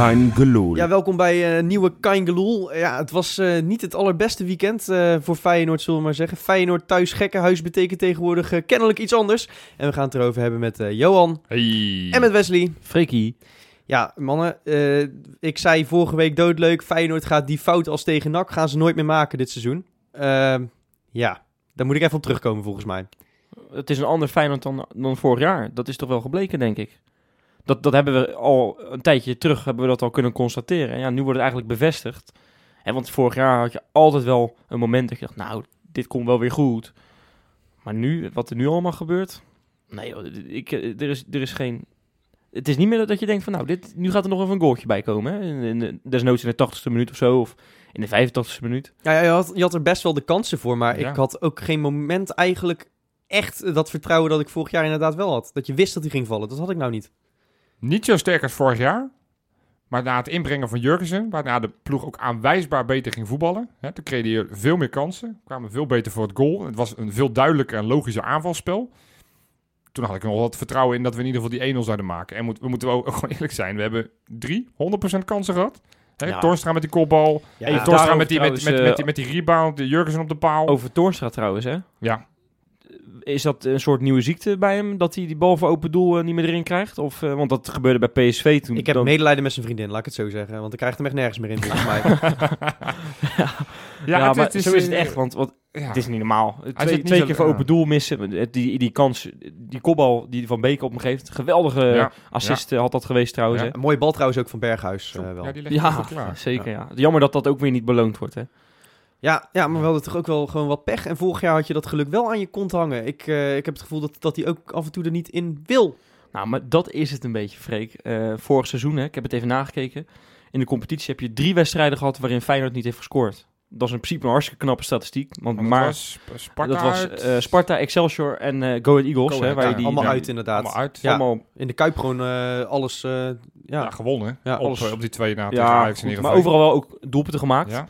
Kein Geloel. Ja, welkom bij uh, nieuwe Kein Geloel. Ja, het was uh, niet het allerbeste weekend uh, voor Feyenoord, zullen we maar zeggen. Feyenoord thuis gekkenhuis betekent tegenwoordig kennelijk iets anders. En we gaan het erover hebben met Johan. Hey. En met Wesley. Freekie. Ja, mannen, ik zei vorige week doodleuk, Feyenoord gaat die fout als tegen NAC, gaan ze nooit meer maken dit seizoen. Ehm, ja, daar moet ik even op terugkomen volgens mij. Het is een ander Feyenoord dan, dan vorig jaar. Dat is toch wel gebleken, denk ik. Dat, dat hebben we al een tijdje terug hebben we dat al kunnen constateren. En ja, nu wordt het eigenlijk bevestigd. En want vorig jaar had je altijd wel een moment dat je dacht, nou, dit komt wel weer goed. Maar nu, wat er nu allemaal gebeurt, nee, ik, er, is, er is geen... Het is niet meer dat je denkt van, nou, dit, nu gaat er nog even een goaltje bij komen. Hè? In, in, desnoods in de 80ste minuut of zo, of in de 85ste minuut. Ja, je had, je had er best wel de kansen voor, maar ik had ook geen moment eigenlijk echt dat vertrouwen dat ik vorig jaar inderdaad wel had. Dat je wist dat hij ging vallen. Dat had ik nou niet. Niet zo sterk als vorig jaar. Maar na het inbrengen van Jurgensen, waarna de ploeg ook aanwijsbaar beter ging voetballen. Hè, toen kreeg je veel meer kansen, kwamen veel beter voor het goal. Het was een veel duidelijker en logischer aanvalspel. Toen had ik nog wat vertrouwen in dat we in ieder geval die 1-0 zouden maken. En we moeten ook gewoon eerlijk zijn, we hebben drie 100% kansen gehad. Hè, ja. Torstra met die kopbal, ja, Torstra met die, met, met, met, met, die, met die rebound, de Jurgensen op de paal. Over Torstra trouwens, hè? Ja is dat een soort nieuwe ziekte bij hem? Dat hij die bal voor open doel uh, niet meer erin krijgt? Of, uh, want dat gebeurde bij PSV toen. Ik heb dan... medelijden met zijn vriendin, laat ik het zo zeggen. Want hij krijgt hem echt nergens meer in, volgens mij. ja, ja, het, maar het is, zo is het echt. Want, want ja. het is niet normaal. Twee, twee keer voor open doel missen. Die, die kans, die kopbal die Van Beek op hem geeft. Geweldige ja. assist had dat geweest trouwens. Een mooie bal trouwens ook van Berghuis. Uh, wel. Ja, ja zeker. Ja. Jammer dat dat ook weer niet beloond wordt. Hè. Ja, ja, maar we hadden toch ook wel gewoon wat pech. En vorig jaar had je dat geluk wel aan je kont hangen. Ik, uh, ik heb het gevoel dat, dat hij ook af en toe er niet in wil. Nou, maar dat is het een beetje, Freek. Uh, vorig seizoen, hè, ik heb het even nagekeken. In de competitie heb je drie wedstrijden gehad waarin Feyenoord niet heeft gescoord. Dat is in principe een hartstikke knappe statistiek. Want maar, was Sparta, dat was uh, Sparta, Excelsior en uh, Go Ahead Eagles. Go hè, waar ja, die, allemaal uit inderdaad. Allemaal uit. Ja, allemaal... In de Kuip gewoon uh, alles... ja. ja. gewonnen. Ja, op, alles. op die twee na ja, goed, Maar overal wel ook doelpunten gemaakt. Ja.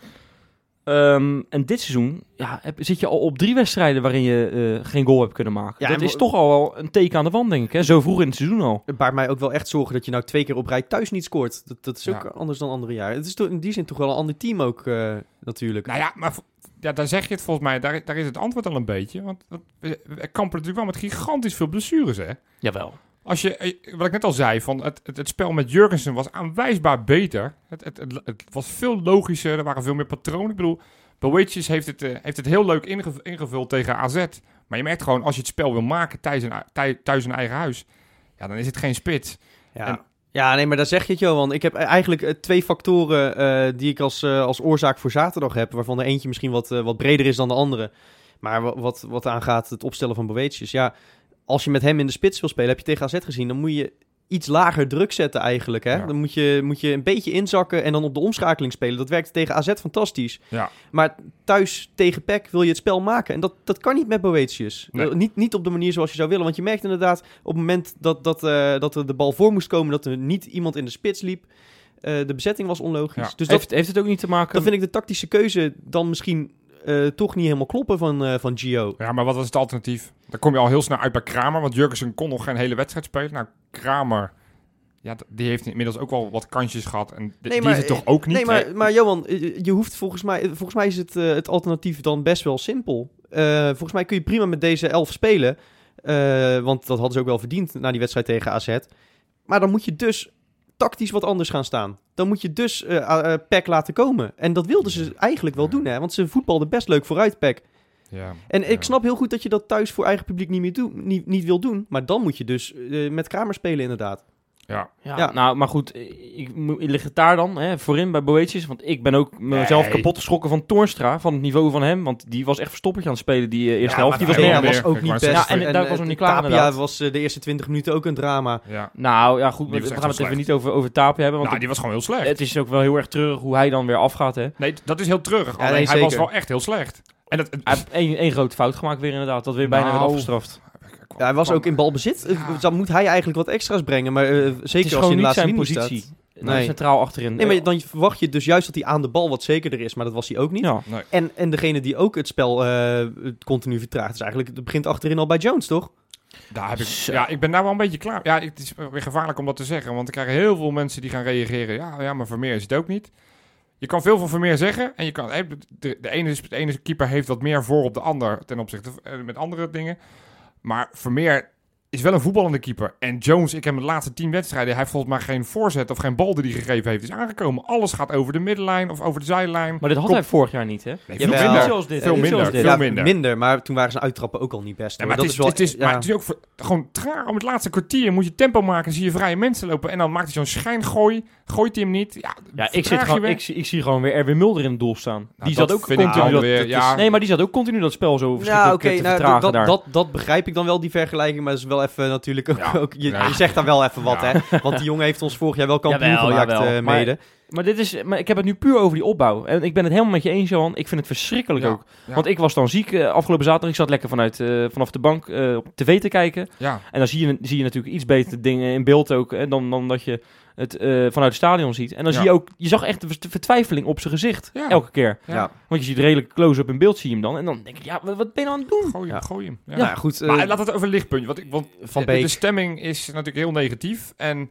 Um, en dit seizoen ja, heb, zit je al op drie wedstrijden waarin je uh, geen goal hebt kunnen maken. Ja, dat is toch al wel een teken aan de wand, denk ik. Hè? Zo vroeg in het seizoen al. Het baart mij ook wel echt zorgen dat je nou twee keer op rij thuis niet scoort. Dat, dat is ook anders dan andere jaren. Het is toch, in die zin toch wel een ander team ook, uh, natuurlijk. Nou ja, maar ja, daar zeg je het volgens mij. Daar, daar is het antwoord al een beetje. Want we kampen natuurlijk wel met gigantisch veel blessures, hè? Jawel. Als je, eh, wat ik net al zei, van het, het, het spel met Jurgensen was aanwijsbaar beter. Het, het, het, het, was veel logischer, er waren veel meer patronen. Ik bedoel, Boetjes heeft het, uh, heeft het heel leuk ingevuld tegen AZ. Maar je merkt gewoon, als je het spel wil maken thuis in, thuis in eigen huis, ja, dan is het geen spits. Ja. En, ja, nee, maar daar zeg je het, Johan. Ik heb eigenlijk uh, twee factoren uh, die ik als, als oorzaak voor zaterdag heb, waarvan de eentje misschien wat, wat breder is dan de andere. Maar wat, wat aangaat het opstellen van Boetjes, ja, als je met hem in de spits wil spelen, heb je tegen AZ gezien, dan moet je iets lager druk zetten eigenlijk. Hè? Dan moet je, moet je een beetje inzakken en dan op de omschakeling spelen. Dat werkt tegen AZ fantastisch. Ja. Maar thuis tegen PEC wil je het spel maken. En dat, dat kan niet met Boetius. Nee. niet, niet op de manier zoals je zou willen. Want je merkt inderdaad op het moment dat, dat, uh, dat er de bal voor moest komen... dat er niet iemand in de spits liep. Uh, de bezetting was onlogisch. Dus dat, heeft, heeft het ook niet te maken... Dan vind ik de tactische keuze dan misschien uh, toch niet helemaal kloppen van, uh, van Gio. Ja, maar wat was het alternatief? Dan kom je al heel snel uit bij Kramer, want Jurgensen kon nog geen hele wedstrijd spelen. Nou, Kramer, ja, die heeft inmiddels ook wel wat kansjes gehad en nee, die maar, is het toch ook niet? Nee, maar, maar Johan, je hoeft volgens mij, volgens mij is het, uh, het alternatief dan best wel simpel. volgens mij kun je prima met deze elf spelen, want dat hadden ze ook wel verdiend na die wedstrijd tegen AZ. Maar dan moet je dus tactisch wat anders gaan staan. Dan moet je dus uh, uh, Peck laten komen. En dat wilden ze eigenlijk wel doen, hè? Want ze voetbalden best leuk vooruit, Peck. Ja, en ik snap heel goed dat je dat thuis voor eigen publiek niet meer doen, niet, niet wil doen. Maar dan moet je dus uh, met Kramer spelen, inderdaad. Ja. ja. nou, maar goed, ik, ik lig het daar dan hè, voorin bij Boetjes. Want ik ben ook mezelf kapot geschrokken van Toornstra, van het niveau van hem. Want die was echt verstoppertje aan het spelen, die uh, eerste helft. Die was, nee, was ook niet best. Ja, en, en daar was nog niet klaar Tapia was uh, de eerste 20 minuten ook een drama. Ja. Nou, ja goed, we gaan het even niet over, over Tapia hebben. Want nou, die was gewoon heel slecht. Het is ook wel heel erg treurig hoe hij dan weer afgaat, hè. Nee, dat is heel treurig. Ja, nee, hij was wel echt heel slecht. En dat, hij heeft één grote fout gemaakt weer inderdaad, dat weer bijna nou, werd afgestraft. Ja, hij was ook in balbezit. Ja. Dan moet hij eigenlijk wat extra's brengen. Maar uh, zeker als je in de laatste zijn positie. Staat. Nee. centraal achterin. Nee, maar dan verwacht je dus juist dat hij aan de bal wat zekerder is. Maar dat was hij ook niet. Ja. Nee. En, en degene die ook het spel uh, continu vertraagt, is eigenlijk... Het begint achterin al bij Jones, toch? Daar heb ik, Zo. ja, ik ben daar wel een beetje klaar. Ja, het is weer gevaarlijk om dat te zeggen. Want ik krijg heel veel mensen die gaan reageren. Ja, ja maar Vermeer is het ook niet. Je kan veel van Vermeer zeggen. En je kan, hè, de, de, ene, is- de ene keeper heeft wat meer voor op de ander. Ten opzichte van- eh, met andere dingen. Maar Vermeer is wel een voetballende keeper. En Jones, ik heb hem de laatste tien wedstrijden. Hij heeft volgens mij geen voorzet of geen bal die hij gegeven heeft. Is aangekomen. Alles gaat over de middenlijn of over de zijlijn. Maar dit had Kom. hij vorig jaar niet, hè? Nee, veel minder. zoals dit. Veel minder. zoals dit. Veel ja, minder. minder. Maar toen waren zijn uittrappen ook al niet best. Ja, maar, dat het is, is wel, het is, ja. maar het is ook voor- gewoon traag. Om het laatste kwartier moet je tempo maken. Zie je vrije mensen lopen. En dan maakt hij zo'n schijngooi. Gooit hij hem niet. Ja, Ja, ik, zit gewoon, weer. ik, zie- ik zie gewoon weer Erwin Mulder in het doel staan. die Nou, zat dat ook vind ik continu dat, weer, dat- ja. Nee, maar die zat ook continu dat spel zo Ja, verschrikkelijk oké, te nou, vertragen dat, daar. dat, dat begrijp ik dan wel, die vergelijking. Maar dat is wel even natuurlijk ook... Ja. ook je, Ja. je zegt daar wel even wat, Ja. hè. Want die jongen heeft ons vorig jaar wel kampioen Jawel, gemaakt jawel. eh, Maar- mede. Maar, dit is, maar ik heb het nu puur over die opbouw. En ik ben het helemaal met je eens, Johan. Ik vind het verschrikkelijk Ja, ook. ja. Want ik was dan ziek eh, afgelopen zaterdag. Ik zat lekker vanuit, eh, vanaf de bank eh, op tv te kijken. Ja, En dan zie je, zie je natuurlijk iets beter dingen in beeld ook. Hè, dan, dan dat je het eh, vanuit het stadion ziet. En dan Ja. zie je ook... Je zag echt de ver- vertwijfeling op zijn gezicht. Ja. Elke keer. ja. Ja. Want je ziet redelijk close-up in beeld zie je hem dan. En dan denk ik, ja, wat, wat ben je nou aan het doen? Gooi hem, Ja. gooi hem. Ja. Nou ja, goed. eh, Maar laat het over een lichtpuntje. Want, ik, want Van de, stemming is natuurlijk heel negatief. En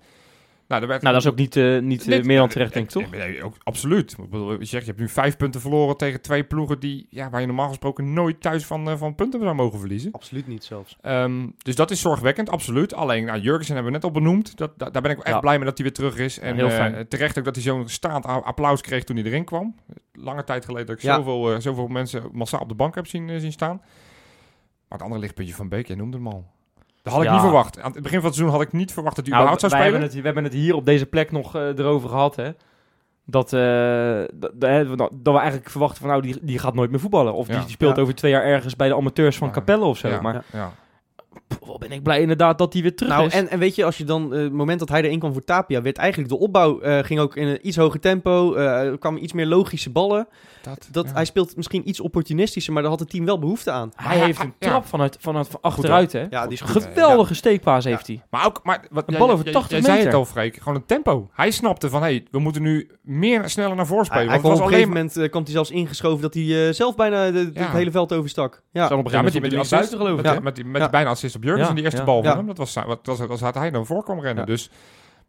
nou, werd, Nou, dat is ook niet, eh, niet eh, meer dan terecht, denk ik, toch? Nee, ook, absoluut. Ik bedoel, je zegt, je hebt nu vijf punten verloren tegen twee ploegen die, ja, waar je normaal gesproken nooit thuis van, eh, van punten zou mogen verliezen. Absoluut niet zelfs. Ehm, dus dat is zorgwekkend, absoluut. Alleen, nou, Jurgensen hebben we net al benoemd. Dat, da- daar ben ik echt Ja. blij mee dat hij weer terug is. En heel eh, fijn. terecht ook dat hij zo'n staand applaus kreeg toen hij erin kwam. Lange tijd geleden dat ik Ja. zoveel, eh, zoveel mensen massaal op de bank heb zien, zien staan. Maar het andere lichtpuntje van Beek, jij noemde hem al. Dat had ik Ja. niet verwacht. Aan het begin van het seizoen had ik niet verwacht dat hij Nou, überhaupt zou spelen. Hebben het, we hebben het hier op deze plek nog eh, erover gehad, hè. Dat, eh, dat, dat, dat we eigenlijk verwachten van, nou, die, die gaat nooit meer voetballen. Of Ja. die, die speelt Ja. over twee jaar ergens bij de amateurs van. Capelle of zo. Maar wat ben ik blij inderdaad dat hij weer terug Nou, is. en, en weet je, als je dan, eh, het moment dat hij erin kwam voor Tapia, werd eigenlijk de opbouw, eh, ging ook in een iets hoger tempo, eh, er kwamen iets meer logische ballen. Dat, Dat, ja. Hij speelt misschien iets opportunistischer, maar daar had het team wel behoefte aan. hij Maar heeft hij- een ja. trap vanuit, vanuit van achteruit, hè. Ja, die is goed. Geweldige steekpaas heeft hij. Maar ook, maar wat, Een bal over jij- 80 jij zei het meter. al, Freek. Gewoon een tempo. Hij snapte van, hé, hey, we moeten nu meer sneller naar voren spelen. hij want het op was een alleen gegeven moment kwam hij zelfs ingeschoven dat hij eh, zelf bijna de, Ja. het hele veld overstak. Ja, Zal op een Ja, gegeven met die, moment met buiten geloof ik. met, Ja. die- met die, met Ja. die bijna assist op Jurgensen, Ja, die eerste ja. bal van Ja. hem. Dat was, wat was, was, had hij dan voor kwam rennen. Ja. Dus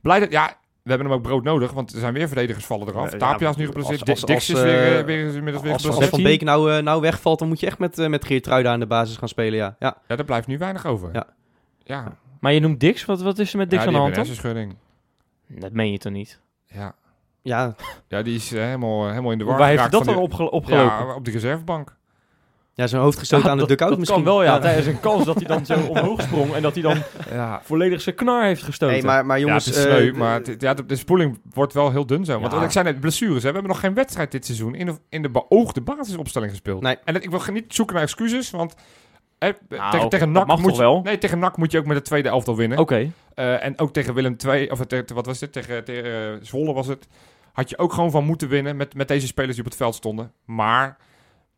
blij dat, ja, we hebben hem ook brood nodig, want er zijn weer verdedigers vallen eraf. Ja, Tapia ja, is nu geblesseerd, als- Dix als, is weer, eh, eh, weer, inmiddels weer als, als. Van Beek nou, eh, nou wegvalt, dan moet je echt met, met Geert Truida aan de basis gaan spelen, ja. Ja, Ja, daar blijft nu weinig over. Ja. Ja, Maar je noemt Dix. Wat, wat is er met Dix ja aan de hand een dan? hersenschudding. Dat meen je toch niet? Ja. ja, ja, die is helemaal, helemaal in de war Waar heeft dat van dan opgelopen? Ja, op de reservebank. Ja zijn hoofd gestoten Ja, aan de dugout dat misschien. kan wel, ja. Tijdens een kans dat hij dan zo omhoog sprong en dat hij dan Ja, volledig zijn knar heeft gestoten. Nee, maar, maar jongens... ja, het is sneu, eh, maar het- ja, de, de spoeling wordt wel heel dun zo. Want ik zei net, blessures. Hè. We hebben nog geen wedstrijd dit seizoen in de, in de beoogde basisopstelling gespeeld. Nee. En dat- ik wil niet zoeken naar excuses, want hè, Nou, tegen, tegen NAC mag moet je, wel? Nee, tegen NAC moet je ook met de tweede elftal winnen. Oké. Eh, en ook tegen Willem II, of tegen, wat was dit? Tegen, tegen eh, Zwolle was het. Had je ook gewoon van moeten winnen met, met deze spelers die op het veld stonden. Maar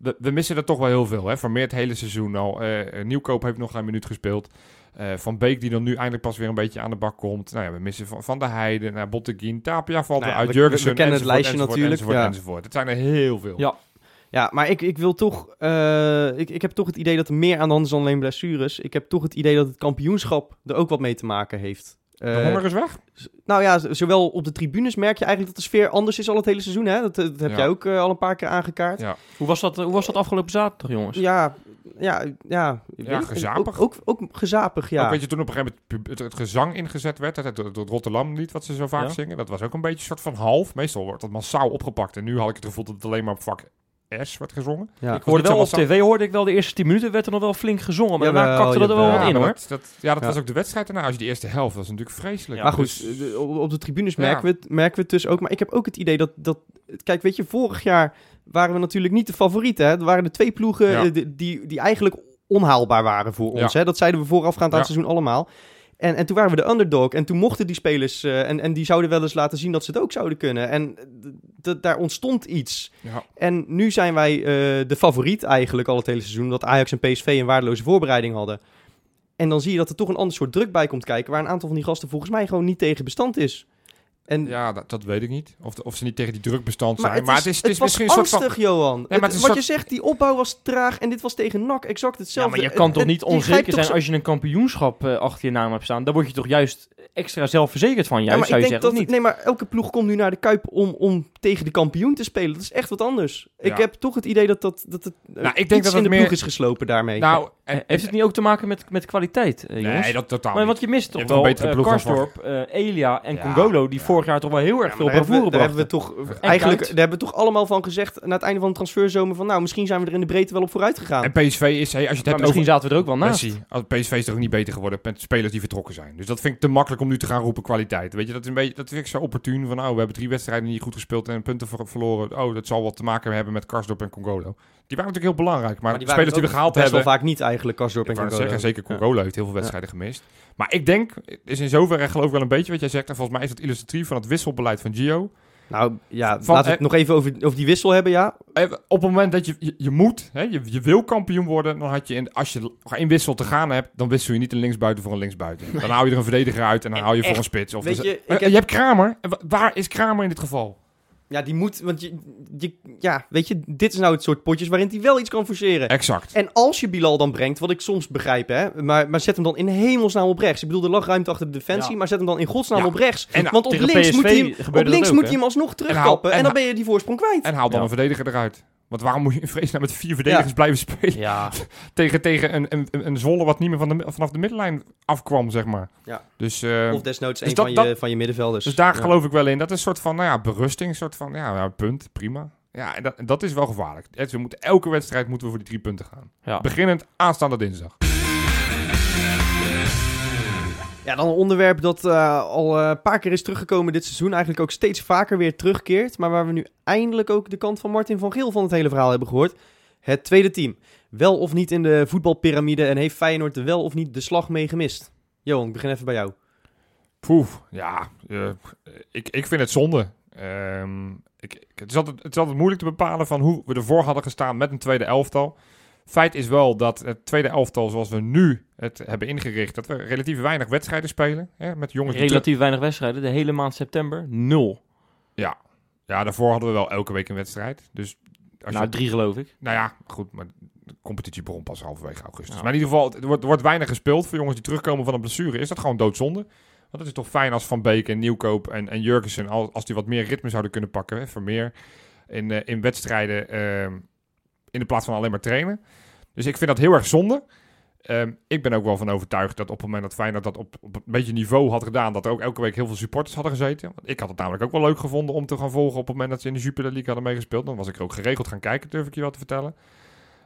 we, we missen er toch wel heel veel. Hè? Vermeer het hele seizoen al. Eh, eh, Nieuwkoop heeft nog geen minuut gespeeld. Eh, van Beek die dan nu eindelijk pas weer een beetje aan de bak komt. Nou ja, we missen Van, van der Heijden, naar Botteguin, Tapia valt Nou ja, er uit, Jurgensen, we kennen het enzovoort, lijstje enzovoort, natuurlijk, Enzovoort, ja. enzovoort. Het zijn er heel veel. Ja. Ja, maar ik, ik wil toch... ik, ik heb toch het idee dat er meer aan de hand is dan alleen blessures. Ik heb toch het idee dat het kampioenschap er ook wat mee te maken heeft. De Eh, honger is weg. nou ja, zowel op de tribunes merk je eigenlijk dat de sfeer anders is al het hele seizoen. Hè? Dat, dat heb Ja. jij ook eh, al een paar keer aangekaart. Ja. Hoe, was dat, hoe was dat afgelopen zaterdag, jongens? Ja, ja, ja. Ja, gezapig. Ook, ook, ook gezapig, ja. Ook weet je, toen op een gegeven moment het, het gezang ingezet werd, het, het, het Rotterdam lied wat ze zo vaak Ja. zingen, dat was ook een beetje een soort van half. Meestal wordt dat massaal opgepakt. En nu had ik het gevoel dat het alleen maar op vak S werd gezongen. ja. Ik hoorde wel op tv, hoorde ik wel de eerste 10 minuten werd er nog wel flink gezongen. Maar daarna Jawel, kakte dat er wel wat in, hoor. Dat, dat, ja, dat Ja. was ook de wedstrijd daarna. Als je die eerste helft, dat was natuurlijk vreselijk. Ja, maar goed, Dus- de- op, de tribunes Ja. merken, we het, merken we het dus ook. Maar ik heb ook het idee dat, dat... Kijk, weet je, vorig jaar waren we natuurlijk niet de favorieten. Hè? Er waren er twee ploegen Ja. eh, die, die, die eigenlijk onhaalbaar waren voor ons. Ja. Hè? Dat zeiden we voorafgaand aan het Ja. seizoen allemaal. En, en toen waren we de underdog. En toen mochten die spelers... eh, en, en die zouden wel eens laten zien dat ze het ook zouden kunnen. En daar ontstond iets. ja. En nu zijn wij eh, de favoriet eigenlijk al het hele seizoen. Omdat Ajax en PSV een waardeloze voorbereiding hadden. En dan zie je dat er toch een ander soort druk bij komt kijken. Waar een aantal van die gasten volgens mij gewoon niet tegen bestand is. En, Ja, dat, dat weet ik niet. Of, of ze niet tegen die druk bestand maar zijn. maar het is, het is was misschien een soort angstig, van... Johan. maar Het- wat je zegt, die opbouw was traag en dit was tegen NAC exact Ja, hetzelfde. maar je kan toch niet onzeker zijn zo- als je een kampioenschap eh, achter je naam hebt staan. Dan word je toch juist extra zelfverzekerd van, Ja, juist, maar zou ik je denk zeggen, dat, niet? nee, maar elke ploeg komt nu naar de Kuip om, om tegen de kampioen te spelen. Dat is echt wat anders. Ik Ja. heb toch het idee dat, dat, dat het eh, Nou, ik denk iets dat in het de meer- ploeg is geslopen daarmee. Nou, Eh, en, Heeft het niet ook te maken met, met kwaliteit? Nee, dat totaal maar want je mist toch wel Karsdorp, eh, Elia en Ja, Congolo, die ja. Vorig jaar toch wel heel erg Ja, veel maar daar, hebben we, bravoure daar hebben we brachten. toch eigenlijk daar hebben we toch allemaal van gezegd na het einde van de transferzomer van nou misschien zijn we er in de breedte wel op vooruit gegaan. En PSV is, hey, als je het Maar hebt misschien over... zaten we er ook wel naast. PSV is er ook niet beter geworden met spelers die vertrokken zijn. Dus dat vind ik te makkelijk om nu te gaan roepen kwaliteit. Weet je, dat is een beetje, dat vind ik zo opportun van, oh, we hebben drie wedstrijden niet goed gespeeld en punten ver- verloren. Oh, dat zal wat te maken hebben met Karsdorp en Congolo. Die waren natuurlijk heel belangrijk, maar, de spelers die we gehaald best hebben... wel vaak niet eigenlijk Karsdorp en Congolo. zeggen, zeker Congolo heeft heel veel wedstrijden gemist. Maar ik denk, is in zoverre geloof ik wel een beetje wat jij zegt. En volgens mij is dat illustratief van het wisselbeleid van Gio. Nou ja, Van- laten we het nog even over, over die wissel hebben, ja. Op het moment dat je, je, je moet, hè, je, je wil kampioen worden, dan had je, in, als je één wissel te gaan hebt, dan wissel je niet een linksbuiten voor een linksbuiten. Dan hou je er een verdediger uit en dan En hou je voor een spits. Of weet dus- je, Eh, heb- je hebt Kramer. Waar is Kramer in dit geval? Ja, die moet, want je, je, ja, weet je, dit is nou het soort potjes waarin hij wel iets kan forceren. Exact. En als je Bilal dan brengt, wat ik soms begrijp, hè, maar, maar zet hem dan in hemelsnaam op rechts. Ik bedoel, er lag ruimte achter de defensie, Ja. maar zet hem dan in godsnaam Ja. op rechts. En Want op links, PSV moet hij, hem- op links ook, moet hij hem alsnog terugkappen en, en dan ben je die voorsprong kwijt. En haal dan Ja. een verdediger eruit. Want waarom moet je in vredesnaam met vier verdedigers blijven spelen? Ja, Tegen, tegen een, een, een Zwolle wat niet meer van de, vanaf de middenlijn afkwam, zeg maar. Ja. Dus, eh, of desnoods dus een dat- van, je, dat- van je middenvelders. dus daar geloof ik wel in. Dat is een soort van nou ja, berusting. Een soort van, ja, punt, prima. Ja, en dat, en dat is wel gevaarlijk. We moeten, elke wedstrijd moeten we voor die drie punten gaan. Beginnend aanstaande dinsdag. Ja, dan een onderwerp dat eh, al eh, een paar keer is teruggekomen dit seizoen. Eigenlijk ook steeds vaker weer terugkeert. Maar waar we nu eindelijk ook de kant van Martin van Geel van het hele verhaal hebben gehoord. Het tweede team. Wel of niet in de voetbalpyramide en heeft Feyenoord wel of niet de slag mee gemist? Johan, ik begin even bij jou. Poeh, ja, eh, ik, ik vind het zonde. Ehm, ik- het, is altijd, het is altijd moeilijk te bepalen van hoe we ervoor hadden gestaan met een tweede elftal. Feit is wel dat het tweede elftal zoals we nu het hebben ingericht, dat we relatief weinig wedstrijden spelen. Hè, met jongens die relatief weinig wedstrijden. De hele maand september, nul. terug- Ja, daarvoor hadden we wel elke week een wedstrijd. Dus als nou, je, drie geloof ik. nou ja, goed, maar de competitie begon pas halverwege augustus. Ja. Maar in ieder geval, er wordt, wordt weinig gespeeld voor jongens die terugkomen van een blessure. Is dat gewoon doodzonde? Want het is toch fijn als Van Beek en Nieuwkoop en, en Jurgensen, als, als die wat meer ritme zouden kunnen pakken, hè, Vermeer, in, eh, in wedstrijden ehm, in de plaats van alleen maar trainen. Dus ik vind dat heel erg zonde. Ehm, ik ben ook wel van overtuigd dat op het moment dat Feyenoord dat op, op een beetje niveau had gedaan, dat er ook elke week heel veel supporters hadden gezeten. Want ik had het namelijk ook wel leuk gevonden om te gaan volgen op het moment dat ze in de Jupiler League hadden meegespeeld. Dan was ik er ook geregeld gaan kijken, durf ik je wel te vertellen.